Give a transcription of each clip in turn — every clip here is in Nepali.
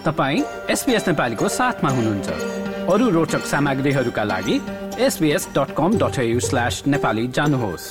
तपाईँ एसपिएस नेपालीको साथमा हुनुहुन्छ। अरू रोचक सामग्रीहरूका लागि SBS dot com dot slash Nepali जानुहोस्।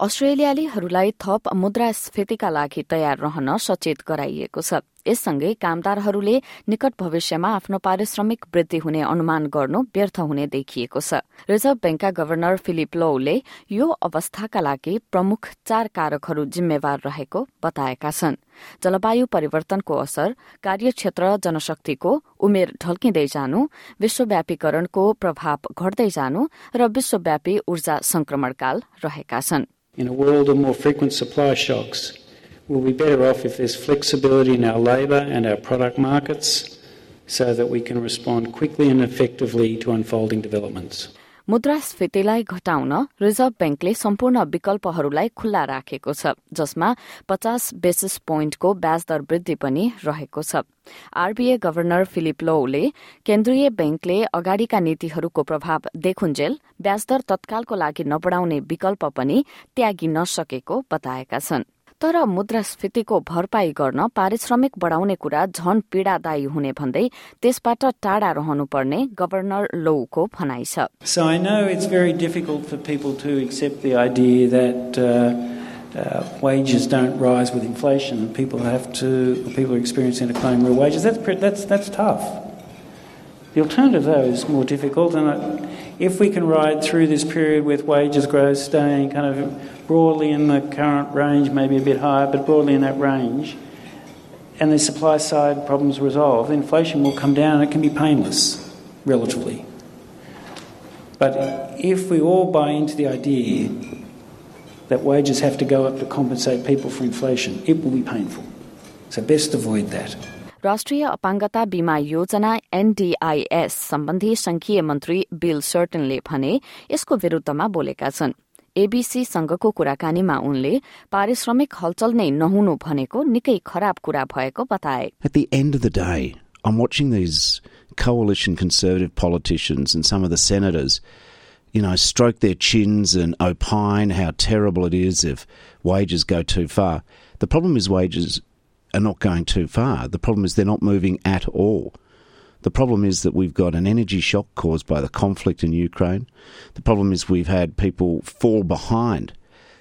अस्ट्रेलियालीहरूलाई थप मुद्रास्फीतिका लागि तयार रहन सचेत गराइएको छ। यससँगै कामदारहरूले निकट भविष्यमा आफ्नो पारिश्रमिक वृद्धि हुने अनुमान गर्नु व्यर्थ हुने देखिएको छ। रिजर्भ ब्याङ्कका गवर्नर फिलिप लोले यो अवस्थाका लागि प्रमुख चार कारकहरू जिम्मेवार रहेको बताएका छन्। जलवायु परिवर्तनको असर कार्यक्षेत्र जनशक्तिको उमेर ढल्किँदै जानु विश्वव्यापीकरणको प्रभाव घट्दै जानु र विश्वव्यापी ऊर्जा संक्रमणकाल रहेका छन्। we'll be better off if there's flexibility in our labour and our product markets so that we can respond quickly and effectively to unfolding developments. मुद्रास्फीतिलाई घटाउन रिजर्भ ब्याङ्कले सम्पूर्ण विकल्पहरूलाई खुल्ला राखेको छ जसमा पचास बेसिस पोइन्टको ब्याज दर वृद्धि पनि रहेको छ आरबीए गभर्नर फिलिप लोले केन्द्रीय ब्याङ्कले अगाडिका नीतिहरूको प्रभाव देखुन्जेल ब्याजदर तत्कालको लागि नबढाउने विकल्प पनि त्यागी नसकेको बताएका छनृ तर मुद्रास्फीतिको भरपाई गर्न पारिश्रमिक बढाउने कुरा झन पीड़ादायी हुने भन्दै त्यसबाट टाढा रहनुपर्ने गवर्नर लोको भनाइ छ So I know it's very difficult for people to accept the idea that uh, uh, wages don't rise with inflation and people have to, people are experiencing a claim real wages. That's, that's, that's tough. The alternative, though, is more difficult, and I, if we can ride through this period with wages growth staying kind of broadly in the current range, maybe a bit higher, but broadly in that range, and the supply side problems resolved, inflation will come down and it can be painless, relatively. But if we all buy into the idea that wages have to go up to compensate people for inflation, it will be painful. So best avoid that. राष्ट्रिय अपाङ्गता बीमा योजना एनडीआईएस सम्बन्धी संघीय मन्त्री बिल सर्टनले भने यसको विरूद्धमा बोलेका छन् एबीसी संघको कुराकानीमा उनले पारिश्रमिक हलचल नै नहुनु भनेको निकै खराब कुरा भएको बताए At the end of the day, I'm watching these coalition conservative politicians and some of the senators, you know, stroke their chins and opine how terrible it is if wages go too far. The problem is wages are not going too far. The problem is they're not moving at all. The problem is that we've got an energy shock caused by the conflict in Ukraine. The problem is we've had people fall behind.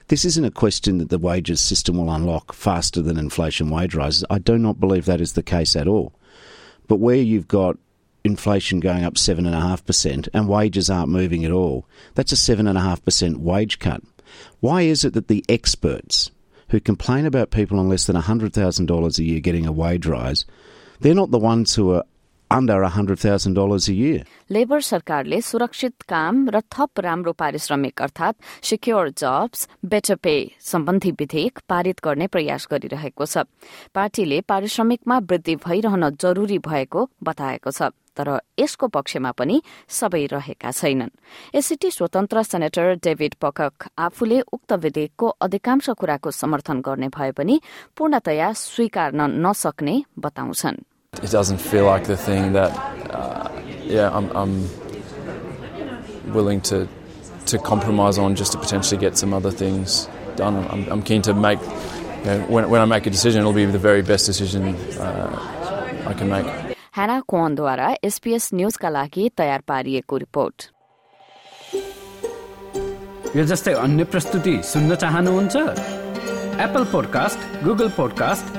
This isn't a question that the wages system will unlock faster than inflation wage rises. I do not believe that is the case at all. But where you've got inflation going up 7.5% and wages aren't moving at all, that's a 7.5% wage cut. Why is it that the experts who complain about people on less than $100,000 a year getting a wage rise, they're not the ones who are under $100,000 a year. Labor सरकारले सुरक्षित काम र थप राम्रो पारिश्रमिक अर्थात सिक्योर जब्स बेटर पे सम्बन्धी विधेयक पारित गर्ने प्रयास गरिरहेको छ। पार्टीले पारिश्रमिकमा वृद्धि भइरहन जरूरी भएको बताएको छ तर यसको पक्षमा पनि सबै रहेका छैनन्। एसिटी स्वतन्त्र सेनेटर डेभिड पकक आफूले उक्त विधेयकको अधिकांश कुराको समर्थन गर्ने भए पनि पूर्णतया स्वीकार्न नसक्ने बताउँछन्। it doesn't feel like the thing that uh, yeah I'm, I'm willing to to compromise on just to potentially get some other things done. I'm, I'm keen to make you know, when, when I make a decision, it'll be the very best decision uh, I can make. Hannah कोनद्वारा SPS न्यूजका लागि तयार पारिएको रिपोर्ट यो जस्तै अन्य प्रस्तुति सुन्न चाहनुहुन्छ एप्पल पोडकास्ट गुगल पोडकास्ट